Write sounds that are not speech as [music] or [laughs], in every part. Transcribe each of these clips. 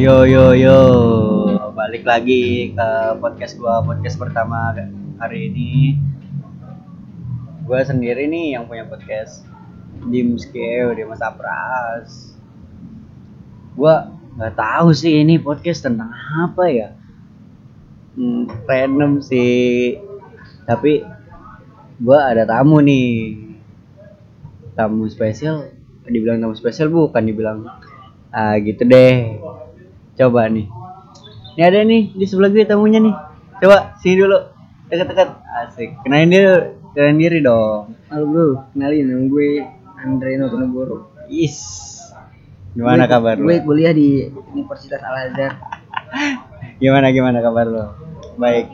Yo yo yo, balik lagi ke podcast gua podcast pertama hari ini. Gua sendiri nih yang punya podcast Dim Skeo di Mas Apras. Gua nggak tahu sih ini podcast tentang apa ya. Hmm, random sih. Tapi gua ada tamu nih. Tamu spesial, dibilang tamu spesial bukan dibilang ah gitu deh coba nih. Ini ada nih di sebelah gue tamunya nih. Coba sini dulu. Dekat-dekat asik. Kenalin diri kenalin diri dong. Halo bro, kenalin nama gue Andre Notonegoro. is. Gimana Gue- kabar Gue lo kuliah di Universitas Al Azhar. [laughs] gimana gimana kabar lo? Baik.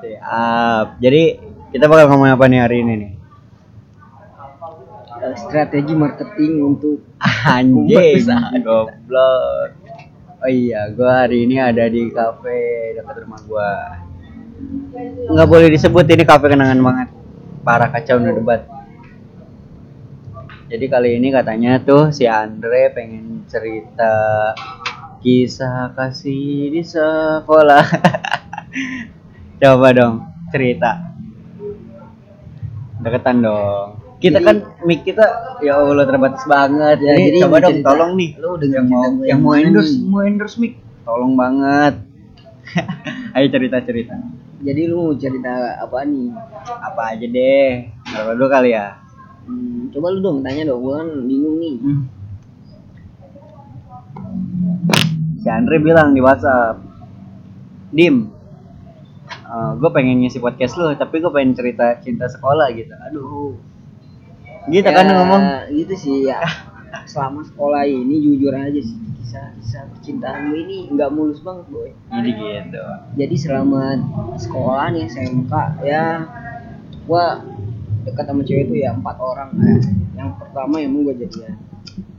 Siap. Jadi kita bakal ngomong apa nih hari ini nih? Eh, Strategi marketing untuk [laughs] anjing goblok oh iya gua hari ini ada di kafe dekat rumah gua. Nggak boleh disebut ini kafe kenangan banget. Para kacau debat. Jadi kali ini katanya tuh si Andre pengen cerita kisah kasih di sekolah. [laughs] Coba dong cerita. Deketan dong kita Jadi- kan mic kita ya Allah terbatas banget Ya, jadi, coba dong cerita, tolong nih. lu denger yang mau yang mau endorse nih? mau endorse mic. Tolong banget. [laughs] Ayo cerita cerita. Jadi lu cerita apa nih? apa aja deh. Berapa dulu kali ya? Hmm, coba lu dong tanya dong, gue kan bingung nih. Hmm. si Andre bilang di WhatsApp Dim gue pengen ngisi podcast lu tapi gue pengen cerita cinta sekolah gitu. Aduh gitu kan Ya, ngomong Gitu sih ya. [laughs] Selama sekolah ini jujur aja sih kisah-kisah percintaan gue ini nggak mulus banget boy. jadi gitu jadi selama sekolah nih SMK ya gua dekat sama cewek itu ya empat orang ya. yang pertama emang gua jadian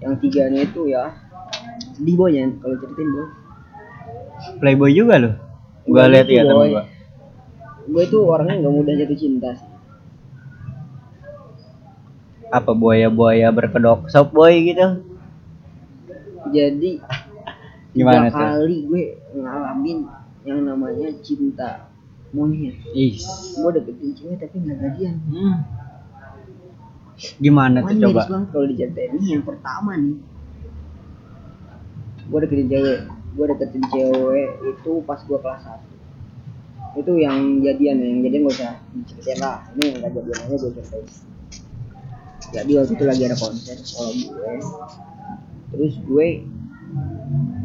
yang tiganya itu ya sedih boy ya kalau ceritain boy playboy juga lu gue Gua lihat ya temen boy. gue gue itu orangnya nggak mudah jatuh cinta sih apa buaya-buaya berkedok? Sop boy gitu? Jadi [laughs] Gimana tiga tuh? kali gue ngalamin yang namanya cinta monyet. Is. gue deketin cewek tapi nggak jadian. Hmm. Gimana tuh coba? banget kalau diceritain ini yang pertama nih. Gue deketin cewek. Gue deketin cewek itu pas gue kelas 1 itu yang jadian ya yang jadian gak usah diceritain lah. Ini yang gak jadian aja gue ceritain jadi waktu itu lagi ada konser sekolah gue terus gue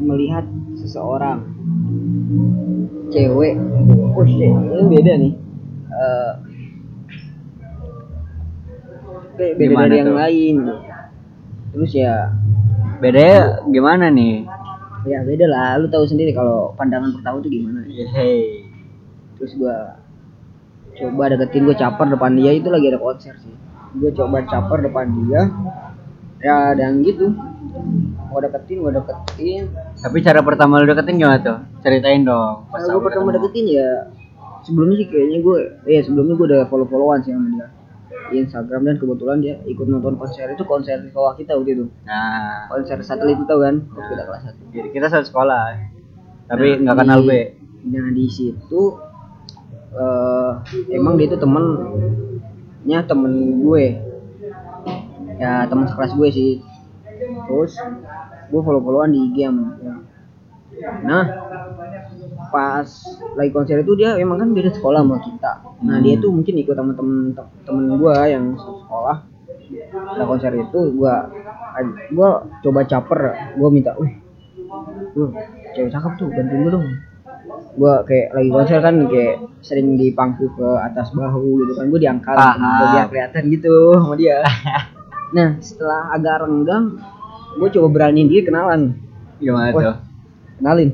melihat seseorang cewek. Oh shit. Ini beda nih. Be- beda Gimana dari yang lain. Terus ya Bedanya gimana nih? ya beda lah. Lu tahu sendiri kalau pandangan pertama tuh gimana? Hey. terus gua coba deketin gue caper depan dia itu lagi ada konser sih gue coba caper depan dia. Ya dan gitu. Gue deketin gue deketin. Tapi cara pertama lu deketin gimana tuh? Ceritain dong. Pas gue pertama deketin ya sebelumnya sih kayaknya gue eh sebelumnya gue udah follow followan sih sama dia. Di Instagram dan kebetulan dia ikut nonton konser itu konser di sekolah kita waktu itu. Nah, konser satelit itu tau kan? Waktu kita kelas satu. Jadi kita satu sekolah. Tapi Nah, nggak di- kenal B. Nah di situ eh emang dia itu temennya temen gue, ya teman sekelas gue sih. Terus gue follow followan di IG dia. Nah pas lagi konser itu dia emang kan beda sekolah sama kita. Nah Hmm. dia tuh mungkin ikut sama temen temen gue yang sekolah. Nah konser itu gue gue coba caper, gue minta, wih, cewek cakep tuh bantuin gue dong gua kayak lagi konser kan kayak sering dipangku ke atas bahu gitu kan gue diangkat gitu, biar kelihatan gitu sama dia [laughs] nah setelah agak renggang gue coba beraniin dia kenalan Gimana Wah. tuh? kenalin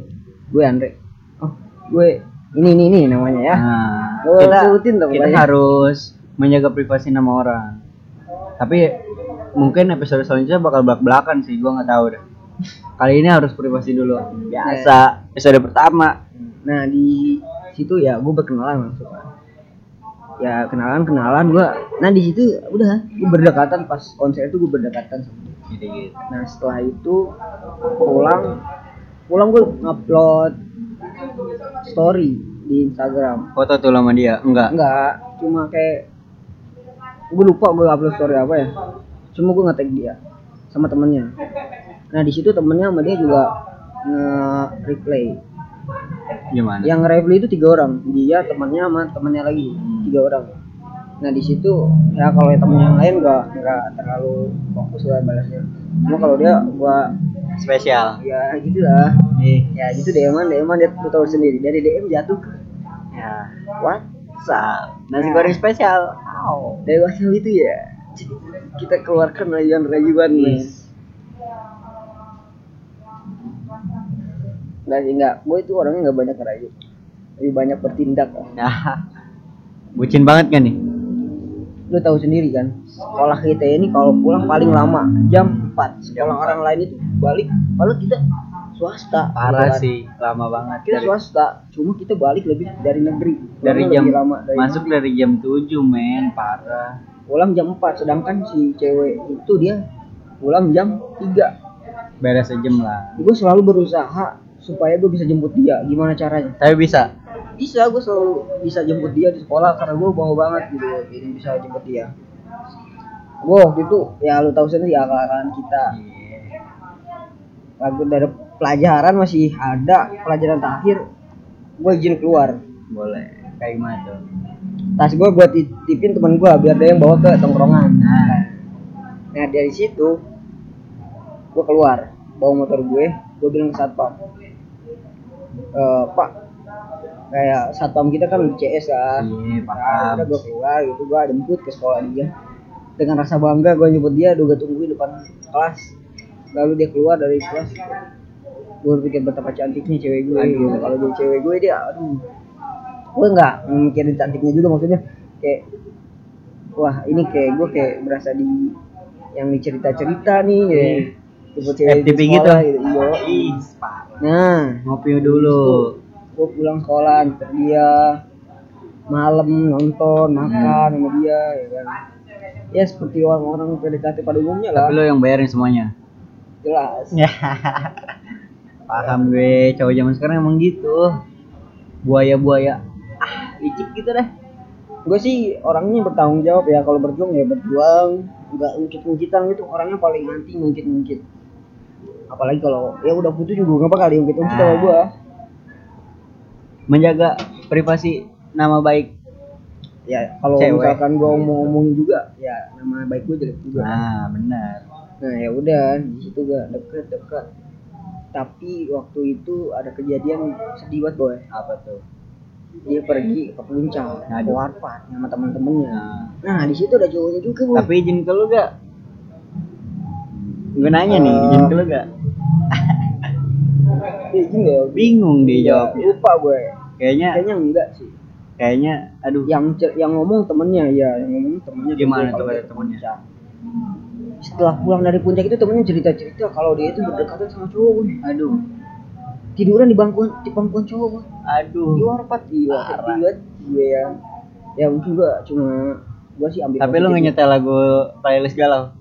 gue Andre oh gue ini ini ini namanya ya Nah, kita, sebutin dong kita harus menjaga privasi nama orang. Tapi mungkin episode selanjutnya bakal belak-belakan sih, gua nggak tahu deh. Kali ini harus privasi dulu. Biasa, episode pertama. Nah di situ ya gue berkenalan langsung kan ya kenalan kenalan gue nah di situ udah gue berdekatan pas konser itu gue berdekatan sama dia. Nah setelah itu pulang pulang gue ngupload story di Instagram Foto tuh sama dia? Enggak. enggak cuma kayak gue lupa gue upload story apa ya cuma gue nge-tag dia sama temennya nah di situ temennya sama dia juga nge-replay Gimana? yang nge-replay itu tiga orang dia temannya sama temennya lagi tiga orang nah di situ ya kalau yang temen yang lain gak nggak terlalu fokus lah balasnya cuma kalau dia gua Spesial. ya gitu lah Nih. ya gitu DM-an DM-an dia tahu sendiri dari DM jatuh ke Ya. WhatsApp Nasi Nah, goreng spesial. Au. dari WhatsApp itu ya kita keluarkan rayuan-rayuan nih Yes. Nggak sih nggak, gue itu orangnya nggak banyak ngerayu, lebih banyak bertindak. Nah. [laughs] Bucin banget kan nih? Lu tahu sendiri kan, sekolah kita ini kalau pulang paling lama jam 4 Sekolah orang lain itu balik, kalau kita swasta. Parah kan. sih, lama banget. Kita Dari, swasta, cuma kita balik lebih dari negeri. dari jam lama dari masuk dari jam 7 men, parah. pulang jam 4 sedangkan si cewek itu dia pulang jam 3 Beres sejam lah. gue selalu berusaha supaya gue bisa jemput dia gimana caranya Tapi bisa. bisa gue selalu bisa jemput dia di sekolah karena gue mau banget gitu jadi bisa jemput dia gue waktu itu ya lu tahu sendiri akal-akalan kita Iya. lagu dari pelajaran masih ada pelajaran terakhir gue izin keluar Boleh. Kayak gimana tuh? tas gue gue titipin teman gue biar dia yang bawa ke tongkrongan nah dari situ gue keluar bawa motor gue gue bilang ke satpam "Eh, pak kayak satpam kita kan di CS kan. Iya, Nah, paham. udah gue keluar gitu gue jemput ke sekolah dia. Dengan rasa bangga gue nyebut dia udah gue tungguin depan kelas. Lalu dia keluar dari kelas. Gue pikir betapa cantiknya cewek gue gitu. kalau jadi cewek gue dia aduh. Gue nggak mikirin cantiknya juga maksudnya. Kayak wah ini kayak gue kayak berasa di yang di cerita-cerita nih tipe cewek di gitu. sekolah gitu. Parah. Nah Ngopi dulu. gue pulang sekolah antar dia malam nonton makan sama dia ya kan ya seperti orang-orang PDKT pada umumnya lah Tapi lo yang bayarin semuanya. jelas Ya. [laughs] Paham gue, cowok zaman sekarang emang gitu. Buaya-buaya. Ah, licik gitu dah. gue sih orangnya bertanggung jawab ya kalau berjuang ya berjuang nggak ungkit-ungkitan gitu orangnya paling anti ngungkit-ngungkit apalagi kalau ya udah putus juga nggak bakal diungkit-ungkit sama gue Menjaga privasi nama baik. ya kalau Cewek. misalkan gue mau ngomongin juga ya nama baik gue jelek juga Nah, benar. Nah ya udah di situ gak deket deket. Tapi waktu itu ada kejadian sedih banget boy. Apa tuh? Dia pergi ke puncak, ke Aduh. warpat sama teman-temannya. Nah, Nah di situ ada cowoknya juga boy. tapi izin ke lu gak? Gue nanya nih, izin ke lu gak? Gak ya? Bingung dia jawab. Lupa gue. Kayaknya, Kayaknya enggak sih. kayaknya, aduh. Yang yang ngomong temennya ya, yang ngomong temennya. Gimana tuh ke temennya? puncak. Setelah pulang dari puncak itu temennya cerita-cerita kalau dia itu berdekatan sama cowok boy. Aduh, Tiduran di bangkuan di bangkuan cowok di aduh. warpat iya Parah. sedih banget gue ya ya juga cuma gue sih ambil Tapi lu nyetel lagu playlist galau?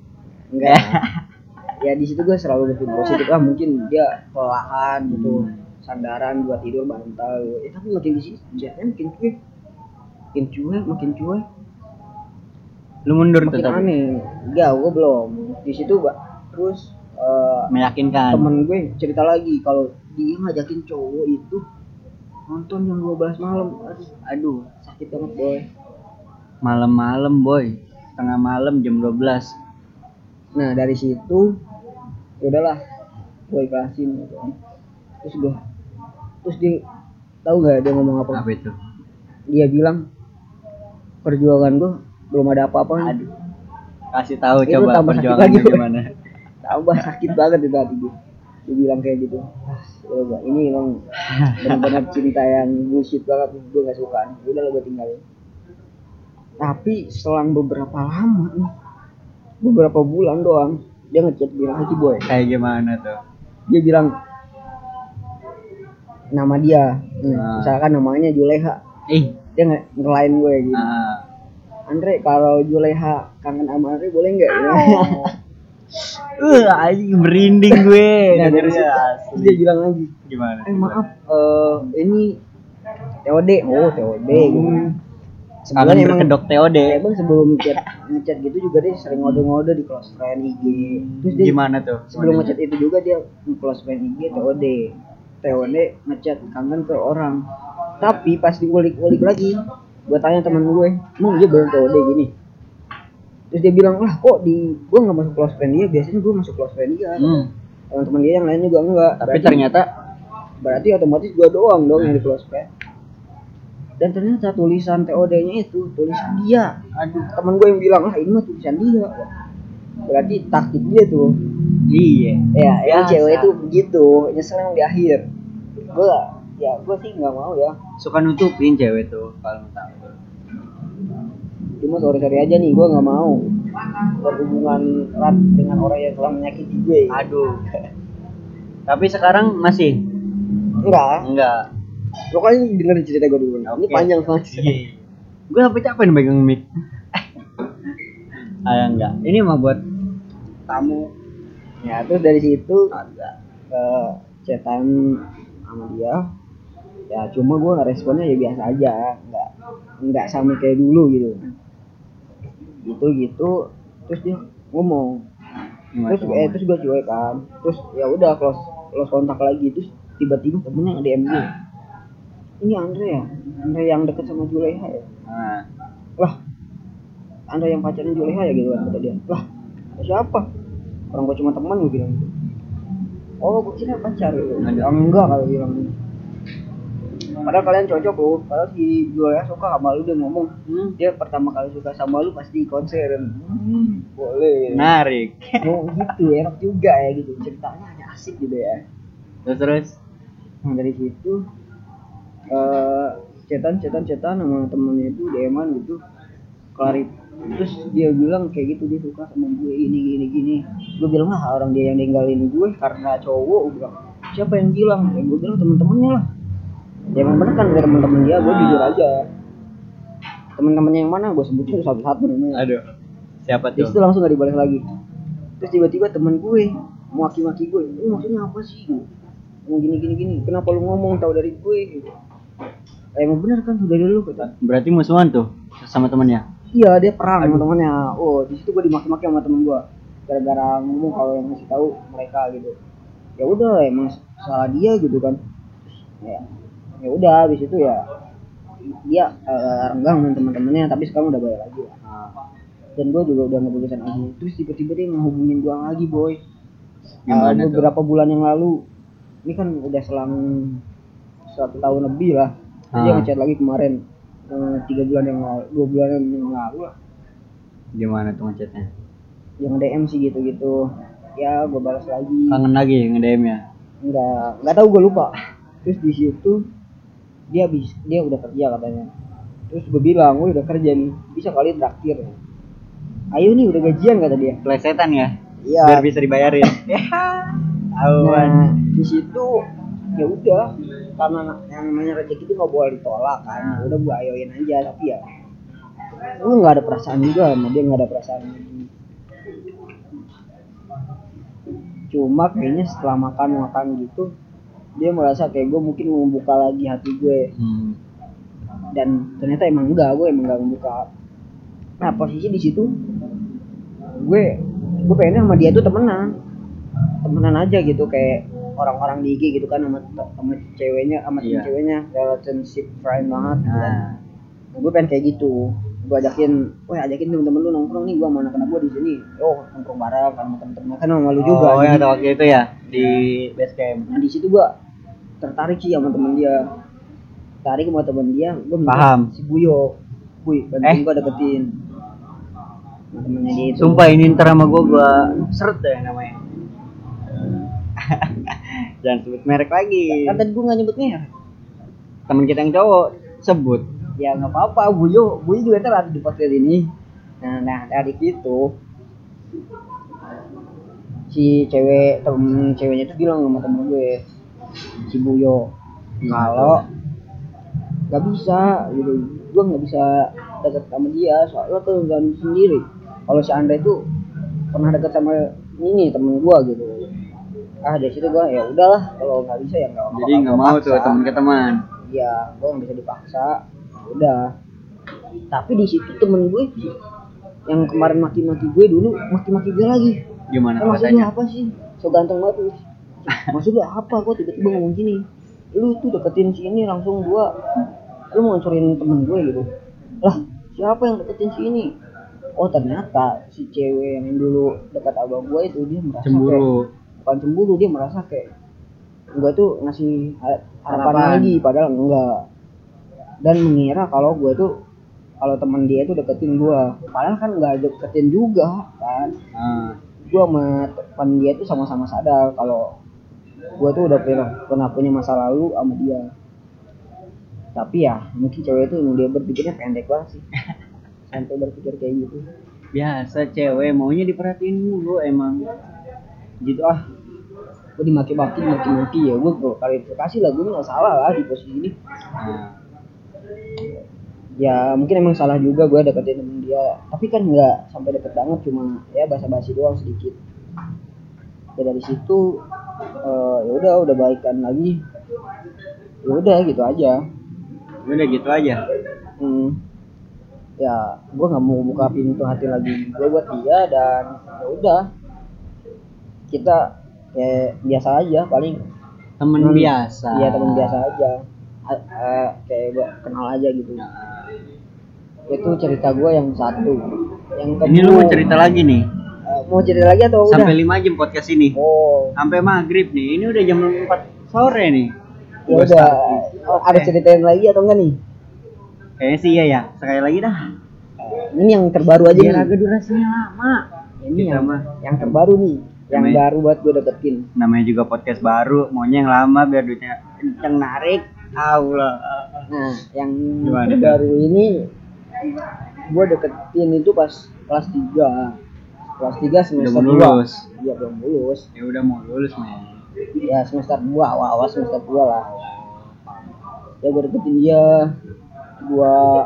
enggak [laughs] ya di situ gue selalu berpikir positif. Ah mungkin dia kelelahan gitu Hmm. sandaran buat tidur bantal. Eh, tapi makin di sini jadinya makin cuek. Makin cuek makin cuek. Lu mundur makin tapi? aneh. Enggak gue belum. Di situ terus eh, meyakinkan. temen gue cerita lagi kalau dia ngajakin cowok itu nonton jam 12 malam. Aduh aduh sakit banget boy. Malam-malam boy, tengah malam jam 12 Nah dari situ ya udahlah gue ikhlasin gitu. Terus gue terus dia tahu nggak dia ngomong apa? Apa itu? Dia bilang perjuangan gue belum ada apa-apa. Aduh. Kasih tahu Itu coba tambah sakit perjuangannya lagi, gimana. [laughs] Tambah sakit banget itu hati gue. Dia bilang kayak gitu. Ah, ya ini emang benar-benar cinta yang bullshit banget gue gak suka. nih. Udah lah gue tinggalin. Tapi selang beberapa lama nih, beberapa bulan doang, dia ngechat bilang lagi boy. Kayak gimana tuh? dia bilang nama dia Nah, Ah. misalkan namanya Juleha Ih, dia nge ngelain gue gitu ah, Andre kalau Juleha kangen sama Andre boleh nggak ya? [laughs] Uh, anjing merinding gue. Nah, dari dengernya. situ dia bilang lagi Gimana? eh maaf eh ini TOD oh TOD gitu Sebenarnya emang berkedok TOD. emang sebelum chat ngechat gitu juga dia sering ngode-ngode di close friend IG terus dia Gimana tuh? sebelum ngechat itu juga dia close friend IG TOD TOD ngechat kangen ke orang. Tapi pas diulik-ulik lagi gue tanya teman gue emang dia bener TOD gini? Terus dia bilang lah kok di gue nggak masuk close friend dia? Biasanya gue masuk close friend dia. Hmm. teman-teman dia yang lain juga enggak Tapi Berarti- ternyata berarti otomatis gue doang dong yang di close friend dan ternyata tulisan TOD-nya itu tulisan dia. Aduh. Temen gue yang bilang ah ini mah tulisan dia. Berarti taktik dia tuh. Iya. ya yang cewek itu begitu nyesel emang di akhir. Gue ya gue sih nggak mau ya. Suka nutupin cewek tuh kalau tahu. cuma sorry sorry aja nih gue nggak mau. Berhubungan erat dengan orang yang telah menyakiti gue. Aduh. Tapi sekarang masih? Enggak. Enggak. Pokoknya denger cerita gue dulu. Ini Oke. panjang banget Gue apa capek nih megang mic. ah enggak. Ini mah buat tamu. ya terus dari situ Agak. ke chatan sama dia. Ya cuma gue responnya ya biasa aja. Nggak nggak sama kayak dulu gitu. Gitu gitu terus dia ngomong. Terus eh terus gue cuek kan terus ya udah close close kontak lagi. Terus tiba-tiba temennya nge DM gue ini Andre ya? Andre yang deket sama Juleha ya? Nah, lah. Andre yang pacarnya Juleha ya gitu kan kata dia. Lah siapa? Orang gue cuma teman gue bilang gitu. Oh gue kira pacar. Gitu Ada. "Ah, enggak kalau bilang gitu padahal kalian cocok loh. Padahal si Juleha suka sama lu dia ngomong. Hmm, dia pertama kali suka sama lu pasti konser. Hmm, boleh. Menarik. [laughs] oh gitu enak juga ya gitu. Ceritanya ada asik gitu ya. Terus terus. nah dari situ eh cetan cetan cetan sama temennya itu DM-an gitu. Klarif terus dia bilang kayak gitu dia suka sama gue ini gini gini. Gue bilang lah orang dia yang ninggalin gue karena cowok. Gue bilang siapa yang bilang? Ya gue bilang temen-temennya lah. Ya emang bener kan dari temen-temen dia gue Ah. jujur aja. Temen-temennya yang mana? Gue sebutin satu-satu namanya. Aduh. Siapa tuh? situ langsung gak dibalik lagi. Terus tiba-tiba temen gue maki-maki gue lu maksudnya apa sih? Ngomong gini gini gini kenapa lu ngomong? Tahu dari gue. gitu. "Eh, emang bener kan udah dari lu kata Berarti musuhan tuh sama temennya. iya dia perang sama temennya. Oh di situ gue dimaki-maki sama temen gue gara-gara ngomong kalau yang ngasih tahu mereka gitu. Ya udah emang salah dia gitu kan. Ya ya udah habis itu ya dia eh, renggang sama teman-temannya tapi sekarang udah bayar lagi. Lah Nah, dan gue juga udah ngebebasan lagi terus tiba-tiba dia ngehubungin gue lagi boy. Eh, tuh? beberapa bulan yang lalu. Ini kan udah selang satu tahun lebih lah dia Ah. ngechat lagi kemarin eh, tiga bulan yang lalu dua bulan yang lalu lah gimana tuh ngechatnya? yang DM sih gitu-gitu ya gue balas lagi Kangen lagi nge-DM ya? nggak nggak tahu gue lupa terus di situ dia bis dia udah kerja katanya terus gue bilang gue udah kerja nih bisa kali traktir ayo nih udah gajian kata dia Plesetan ya? iya Biar bisa dibayarin. [laughs] Tahuan. nah di situ ya udah karena yang namanya rezeki itu nggak boleh ditolak kan? Ya udah gue ayoin aja tapi ya gue nggak ada perasaan juga sama dia nggak ada perasaan cuma kayaknya setelah makan makan gitu dia merasa kayak gue mungkin mau membuka lagi hati gue. Hmm. dan ternyata emang enggak gue emang enggak membuka nah posisi di situ gue gue pengennya sama dia tuh temenan. Temenan aja gitu kayak orang-orang di IG gitu kan sama sama ceweknya sama Iya. ceweknya relationship friend banget gitu kan. Nah, gue pengen kayak gitu gue ajakin wah ajakin temen-temen lu nongkrong nih gue sama anak-anak gue di sini oh nongkrong bareng kan sama temen-temen kan sama lu juga Oh, Jadi- ada waktu itu ya di base camp. nah di situ gue tertarik sih sama temen dia tarik sama temen dia gue Paham. si Buyo Buy bantuin Eh? gue deketin temennya dia itu Sumpah ini ntar sama gua gua seret deh namanya. [laughs] Jangan sebut merek lagi. kan tadi gue gak nyebut merek. Temen kita yang cowok sebut. ya nggak apa-apa. Buyo Buyo juga ada di podcast ini. Nah nah dari itu si cewek temen ceweknya tuh bilang sama temen gue si Buyo kalau nggak bisa gitu. Gue nggak bisa deket sama dia soalnya tuh gak sendiri. Kalau si Andre tuh pernah deket sama ini temen gue gitu ah dari situ gue ya udahlah kalau nggak bisa ya nggak Jadi nggak mau tuh teman ke teman. iya gue nggak bisa dipaksa Ya udah. Tapi di situ temen gue yang kemarin maki-maki gue dulu maki-maki gue lagi. Gimana Eh, maksud lu katanya? apa sih? So ganteng banget lu maksud lu apa gue tiba-tiba ngomong gini? Lu tuh deketin si ini langsung gua. Lu mau ngancurin temen gue gitu. Lah siapa yang deketin si ini? Oh ternyata si cewek yang dulu dekat abang gue itu dia merasa kayak, Cemburu. Bukan cemburu dia merasa kayak gue tuh ngasih ha- harapan lagi padahal enggak. Dan mengira kalau gue tuh kalau teman dia itu deketin gue padahal kan nggak deketin juga kan? Ah, gue sama teman dia tuh sama-sama sadar kalau gue tuh udah pernah pernah punya masa lalu sama dia. Tapi ya mungkin cewek itu emang dia berpikirnya pendek banget sih. [laughs] Sampai berpikir kayak gitu. Biasa cewek maunya diperhatiin mulu emang. gitu ah gue dimaki-maki maki-maki ya gue klarifikasi lah gue nggak salah lah di posisi ini. Ya mungkin emang salah juga gue deketin temen dia. Tapi kan nggak sampai deket banget cuma ya basa-basi doang sedikit. Ya dari situ eh, ya udah udah baikan lagi. Ya udah gitu aja. Udah gitu aja. hmm. ya gue nggak mau buka pintu hati lagi gue buat dia dan ya udah. Kita kayak biasa aja paling Temen Hmm. biasa. iya teman biasa aja A- eh, kayak gua kenal aja gitu Nah, itu cerita gue yang satu yang kedua Ini lu mau cerita lagi nih. Eh, mau cerita lagi atau udah Sampai 5 jam podcast ini. oh Sampai maghrib nih. Ini udah jam 4 sore nih. ya udah. Oh, ada ceritain lagi atau enggak nih Kayaknya sih iya ya. Sekali lagi dah. ini yang terbaru aja Biar nih agak durasinya lama. ini Kita yang mah. yang terbaru nih yang Namanya- baru buat gue deketin Namanya juga podcast baru. Maunya yang lama biar duitnya kenceng narik. Allah. nah yang Gimana, terbaru ini gue deketin itu pas kelas 3 kelas 3 Udah semester 2 lulus. iya belum lulus Ya udah mau lulus men. ya semester 2 awal-awal semester 2 lah ya gue deketin dia gua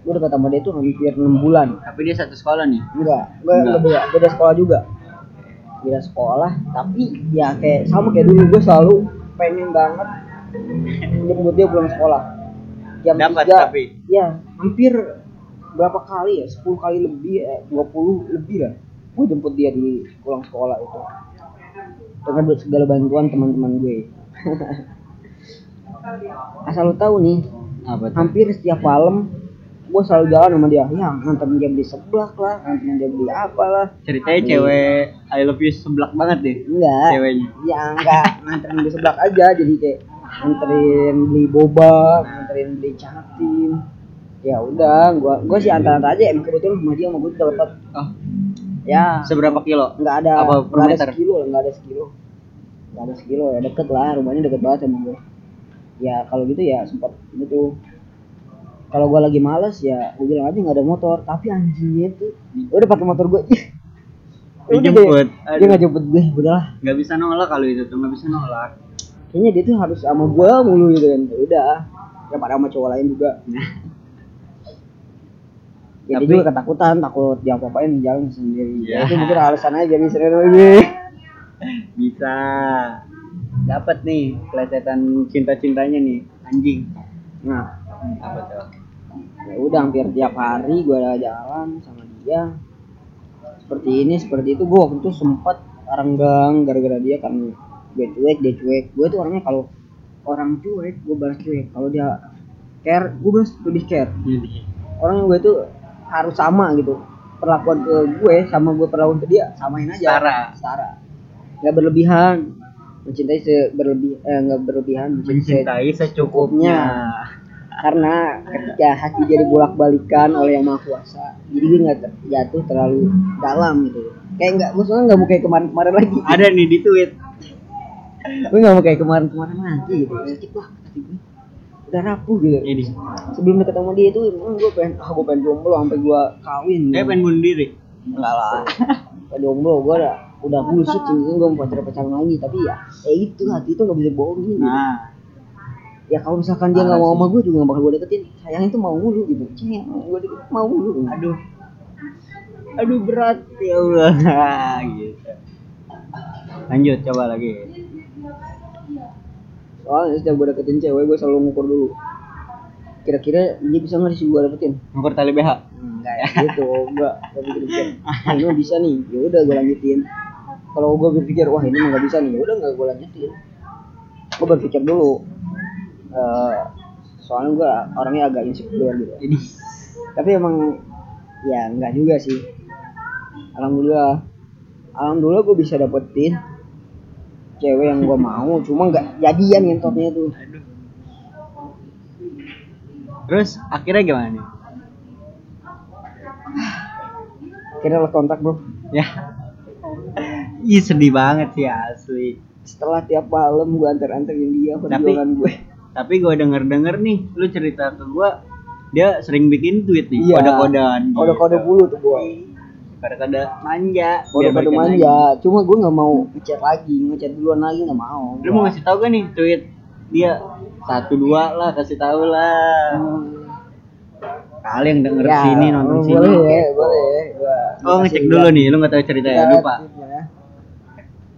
gue deket sama dia tuh hampir 6 bulan Tapi dia satu sekolah nih. enggak gue beda beda sekolah juga beda sekolah tapi ya kayak sama kayak dulu gue selalu pengen banget jemput dia pulang sekolah. Jam Dapat 3 tapi. ya hampir berapa kali ya? 10 kali lebih eh, 20 lebih lah. Gue jemput dia di pulang sekolah itu. Dengan segala bantuan teman-teman gue. [laughs] Asal lu tahu nih Apa hampir setiap malam gue selalu jalan sama dia. Ya nganterin dia beli seblak lah nganterin dia beli apa lah. Ceritanya cewek I love you seblak banget deh. enggak. Ceweknya. ya enggak. Nganterin beli seblak aja jadi kayak nganterin beli boba nganterin beli cantin. Ya udah gua gua sih antar-antar aja. Emang kebetulan sama dia sama gue tuh dapat Oh, ya. Seberapa kilo? nggak ada. Apa per nggak ada meter? sekilo nggak ada sekilo. Nggak ada sekilo ya deket lah. Rumahnya deket banget sama gue ya kalau gitu ya sempat gitu kalau gue lagi males ya gue bilang aja nggak ada motor tapi anjingnya tuh udah pakai motor gue dia, Dijemput. dia Aduh. nggak jemput gue udahlah Nggak bisa nolak kalau itu tuh nggak bisa nolak. kayaknya dia tuh harus sama gue mulu gitu kan Ya udah ya pada sama cowok lain juga ya dia Tapi- juga ketakutan takut dia apa-apain jalan sendiri Ya. ya. itu mungkin alasan aja misalnya ini [laughs] Bisa. Dapat nih kelecehan cinta-cintanya nih anjing. nah Apa tuh? Ya udah hampir tiap hari gue jalan sama dia. Seperti ini seperti itu. Gue waktu itu sempat arenggang gara-gara dia karena gue cuek dia cuek. Gue tuh orangnya kalau orang cuek gue balas cuek. Kalau dia care gue balas lebih care. Orang gue tuh harus sama gitu. Perlakuan ke gue sama gue perlakuan ke dia samain aja. Setara. setara. Nggak berlebihan. Mencintai seberlebih eh nggak berlebihan mencintai, Mencintai secukupnya. Karena ketika hati jadi bolak balikan oleh yang maha kuasa jadi gue nggak jatuh terlalu dalam gitu. Kayak nggak soalnya nggak mau kayak kemarin kemarin lagi. Ada nih di tweet. gue nggak mau kayak kemarin kemarin lagi gitu. Sakit banget hati gue udah rapuh gitu. Ini. sebelum deket sama dia itu emang gue pengen ah gue pengen jomblo sampai gue kawin Kayak pengen bunuh diri. enggak lah. Pengen jomblo gue udah udah bullshit sih. Gue mau pacaran pacaran lagi. Tapi ya ya itu hati itu nggak bisa bohongin gitu. Nah, ya kalau misalkan dia nggak mau sama gue juga nggak bakal gue deketin. Sayang itu mau mulu gitu. Sayang gue deket mau mulu aduh. Aduh berat. Ya Allah. [laughs] Gitu. lanjut coba lagi. Soalnya setiap gue deketin cewek gue selalu ngukur dulu. Kira-kira dia bisa nggak sih gue deketin? Ngukur tali BH enggak ya. [laughs] Gitu gue gue pikir pikir ah, ini bisa nih. Ya udah gue lanjutin. Kalau gue berpikir wah ini mah nggak bisa nih. Ya udah nggak gue lanjutin. Gue berpikir dulu Eh, soalnya gue orangnya agak insecure gitu. Ini tapi emang ya nggak juga sih. Alhamdulillah. Alhamdulillah gue bisa dapetin cewek yang gue mau cuma nggak jadian ngentotnya tuh. Aduh terus akhirnya gimana nih? Akhirnya lo kontak bro. Ya. Ih sedih banget sih asli. Setelah tiap malam gue antar anterin dia perjuangan gue tapi gue denger denger nih lu cerita ke gue dia sering bikin tweet nih Iya. kode-kodean kode kode gitu. bulu tuh boy kode-kode manja kode biar kode balikan manja lagi. cuma gue nggak mau ngechat lagi ngechat duluan lagi nggak mau lu mau ngasih tahu gak nih tweet dia satu dua lah kasih tahu lah Hmm. kali yang denger Ya, sini nonton sini boleh ya boleh Gua- gua oh ngecek dulu nih lu nggak tahu cerita ya Lihat lupa tweetnya.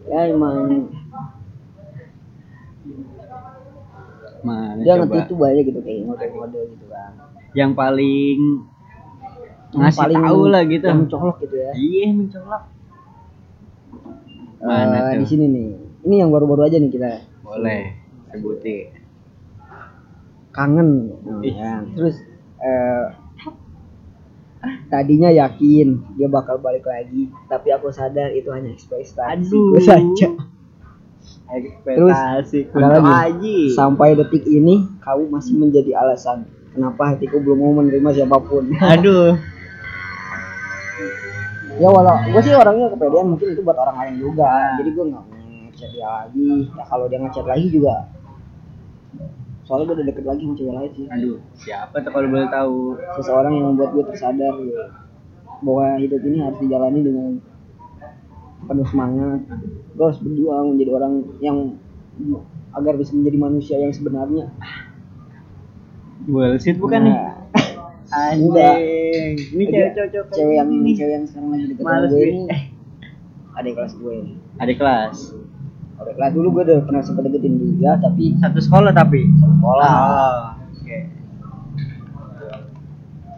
ya emang mana dia coba. nge tuh banyak gitu kayak ngode-ngode gitu kan. Yang paling Yang ngasih paling tahu lah gitu. yang mencolok gitu ya. Iya mencolok. Mana Eh, tuh? di sini nih. Ini yang baru-baru aja nih kita. Boleh sebutin kangen. Ih. ya. terus eh, tadinya yakin dia bakal balik lagi tapi aku sadar itu hanya gue saja ekspektasi. Kunto lagi. sampai detik ini kamu masih menjadi alasan kenapa hatiku belum mau menerima siapa pun. Aduh. Ya walau gue sih orangnya kepedean mungkin itu buat orang lain juga. Jadi gue nggak ngechat dia lagi. Ya kalau dia ngechat lagi juga. Soalnya gue udah deket lagi sama cewek lain sih. Aduh siapa tuh kalau boleh tahu? Seseorang yang membuat gue tersadar gitu, bahwa hidup ini harus dijalani dengan penuh semangat. Gue harus berjuang menjadi orang yang agar bisa menjadi manusia yang sebenarnya. Bullshit bukan? Nih Nah, anjing. Ini cewek cocok cewek yang ini cewek yang sekarang lagi deket sama Males gue gue. ini. Adik kelas gue. Adik kelas? Adik kelas dulu gue udah pernah sempet deketin dia tapi satu sekolah tapi? Sekolah. Oh, oke.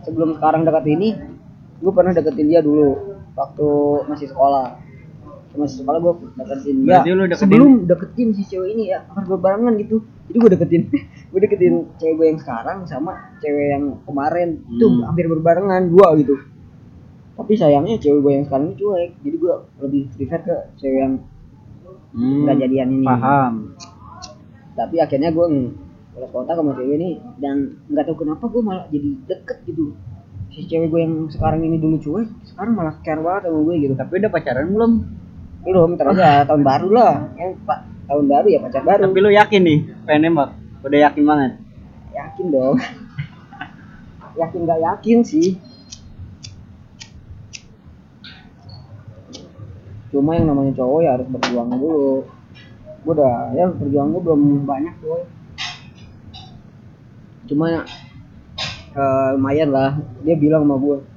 Sebelum sekarang dekat ini gue pernah deketin dia dulu waktu masih sekolah masih sekolah gue deketin lu deketin- sebelum deketin si cewek ini ya akan berbarengan gitu. Jadi gue deketin. [laughs] Gue deketin cewek gue yang sekarang sama cewek yang kemarin. Itu Hmm. hampir berbarengan dua gitu. Tapi sayangnya cewek gue yang sekarang ini cuek. Jadi gue lebih prefer ke cewek yang hmm, nggak jadian ini. paham. Tapi akhirnya gue udah kontak sama cewek ini dan nggak tahu kenapa gue malah jadi deket gitu. Si cewek gue yang sekarang ini dulu cuek sekarang malah care banget sama gue gitu. Tapi udah pacaran belum belum ntar aja tahun baru lah. Kan pak tahun baru ya pacar baru. Tapi lu yakin nih pengen nembak udah yakin banget? Yakin dong. [laughs] Yakin nggak yakin sih. Cuma yang namanya cowok ya harus berjuang dulu. Gue udah ya perjuangan gue belum banyak boy. Cuma eh, lumayan lah. Dia bilang sama gue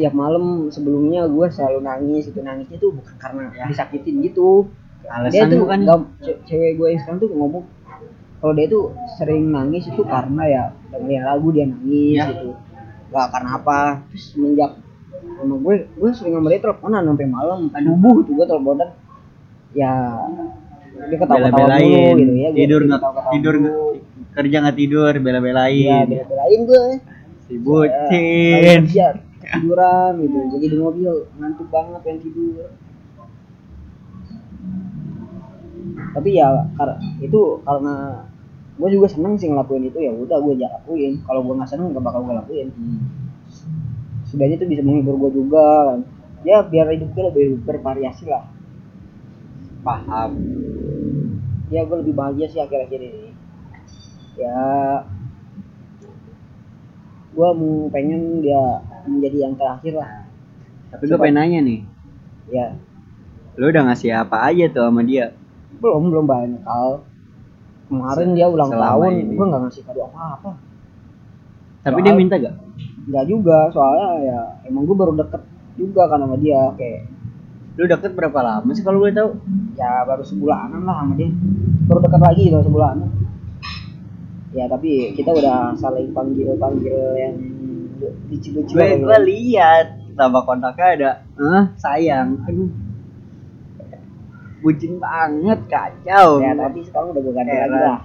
setiap malam sebelumnya gue selalu nangis itu nangisnya tuh bukan karena disakitin gitu. Dia alasan tuh bukan? nggak- ce- cewek gue yang sekarang tuh ngomong kalau dia tuh sering nangis itu karena ya dengerin lagu dia nangis Ya. gitu. Nggak karena apa. Terus semenjak sama gue gue sering sama dia teleponan sampai malam. Subuh tuh gue teleponan. Ya dia ketawa-ketawa mulu bela-belain. gitu ya tidur nggak? tidur kerja nggak tidur bela-belain. Bela-belain gue si bucin. Dia tiduran gitu jadi di mobil ngantuk banget pengen tidur. Tapi ya karena itu karena gue juga seneng sih ngelakuin itu ya udah gue jangan lakuin. Kalau gue nggak seneng gak bakal gue lakuin. Hmm. setidaknya itu bisa menghibur gue juga kan. Ya biar hidup gue lebih bervariasi lah. Paham. Ya gue lebih bahagia sih akhir-akhir ini. Ya gue mau pengen dia menjadi yang terakhir lah. Tapi gue pengen nanya nih. Ya. Lu udah ngasih apa aja tuh sama dia? Belum belum banyak hal. Kemarin Se- dia ulang tahun ini. gue nggak ngasih kado apa apa tapi Soal- dia minta gak nggak juga soalnya ya emang gue baru deket juga kan sama dia kayak lu deket berapa lama sih kalau gue tahu? Ya baru sebulanan lah sama dia. Baru dekat lagi baru sebulanan ya tapi kita udah saling panggil panggil yang lucu-lucu gue gue lihat tambah kontaknya ada eh sayang. Aduh. Bucin banget kacau. Ya tapi sekarang udah Heran. lagi lah.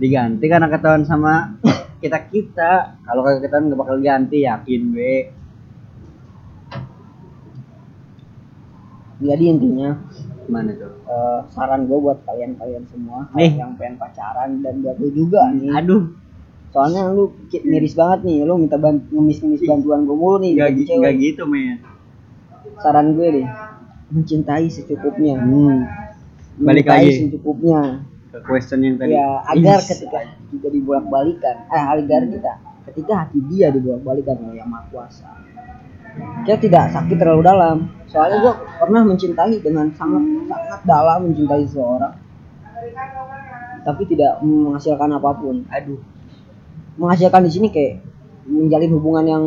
Diganti karena ketahuan sama [coughs] kita kita. Kalau kagak ketahuan gak bakal ganti yakin gue jadi intinya gimana tuh? Eh, saran gue buat kalian-kalian semua Nih. yang pengen pacaran dan buat lu juga nih. Aduh. Soalnya lu miris banget nih lu minta ban ngemis-ngemis bantuan gue mulu nih nggak dari gi- cewek. nggak gitu men. Saran gue deh mencintai secukupnya. Hmm. Balik Mencintai lagi. secukupnya. Ke question yang tadi. Ya agar Ih, ketika kita dibolak balikan eh agar kita ketika hati dia dibolak balikan oleh yang maha kuasa kita tidak sakit terlalu dalam soalnya gue pernah mencintai dengan sangat sangat dalam mencintai seseorang. Tapi tidak menghasilkan apa pun. Aduh. Menghasilkan di sini kayak menjalin hubungan yang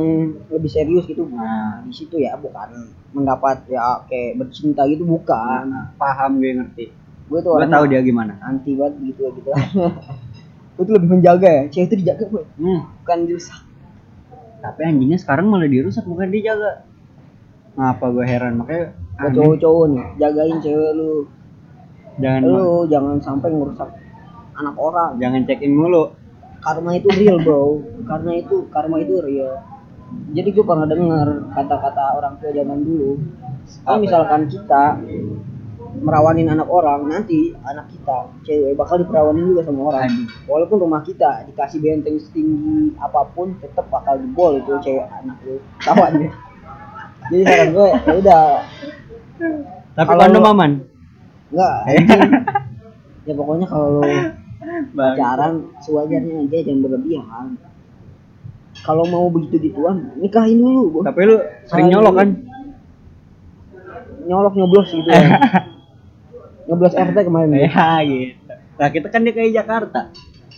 lebih serius gitu. Nah. di situ ya bukan mendapat ya kayak bercinta gitu bukan. Nah, paham gue ngerti. Gue tuh gue orang tahu dia gimana. anti banget gitu gitu [laughs] gue tuh lebih menjaga ya cewek itu dijaga gue hmm. bukan dirusak. Tapi anjingnya sekarang malah dirusak bukan dijaga ngapa gue heran? Makanya buat aneh. cowok-cowok nih jagain cewek lu. Jangan lu jangan sampai ngerusak anak orang. Jangan check in mulu. Karma itu real bro. Karena itu karma itu real. Jadi gue pernah dengar kata-kata orang tua zaman dulu kalau Apa? misalkan kita merawanin anak orang nanti anak kita cewek bakal diperawanin juga sama orang. Walaupun rumah kita dikasih benteng setinggi apa pun tetap bakal jebol itu cewek anak lu. Tahu aja [laughs] jadi saran gue ya udah. Tapi Kalau kondom aman? Enggak. [laughs] Ya pokoknya kalau lu pacaran sewajarnya aja jangan berlebihan. Kalau mau begitu gituan nikahin dulu Bos. tapi lu sering nyolok kan? Nyolok nyoblos gitu ya. [laughs] Nyoblos RT kemarin. Ya gitu. Nah kita kan di kayak Jakarta.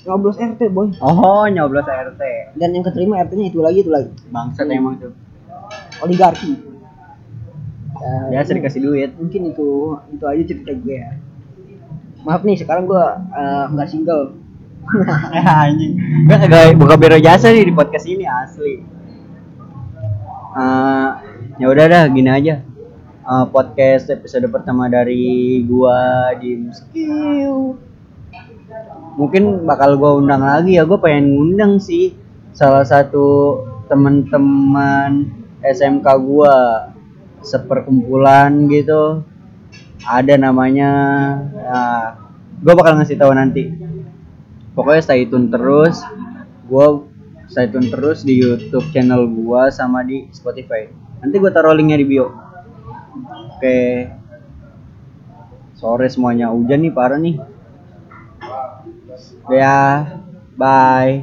Nyoblos RT boy. Oh nyoblos RT dan yang keterima RT nya itu lagi itu lagi. Bangsat emang tuh oligarki. Ya, biasa dikasih duit. mungkin itu itu aja cerita gue ya. Maaf nih sekarang gue eh, nggak single. [laughs] Anjing. Gue kagak buka biro jasa nih di podcast ini asli. Eh, ya udah dah gini aja. Eh, podcast episode pertama dari gua di Skill. Mungkin bakal gua undang lagi ya gue pengen ngundang sih salah satu teman-teman SMK gua seperkumpulan gitu. Ada namanya ya, gue bakal ngasih tahu nanti. Pokoknya stay tune terus. Gue stay tune terus di YouTube channel gua sama di Spotify. Nanti gue taruh linknya di bio. Oke. Sore semuanya. Hujan nih parah nih. Ya bye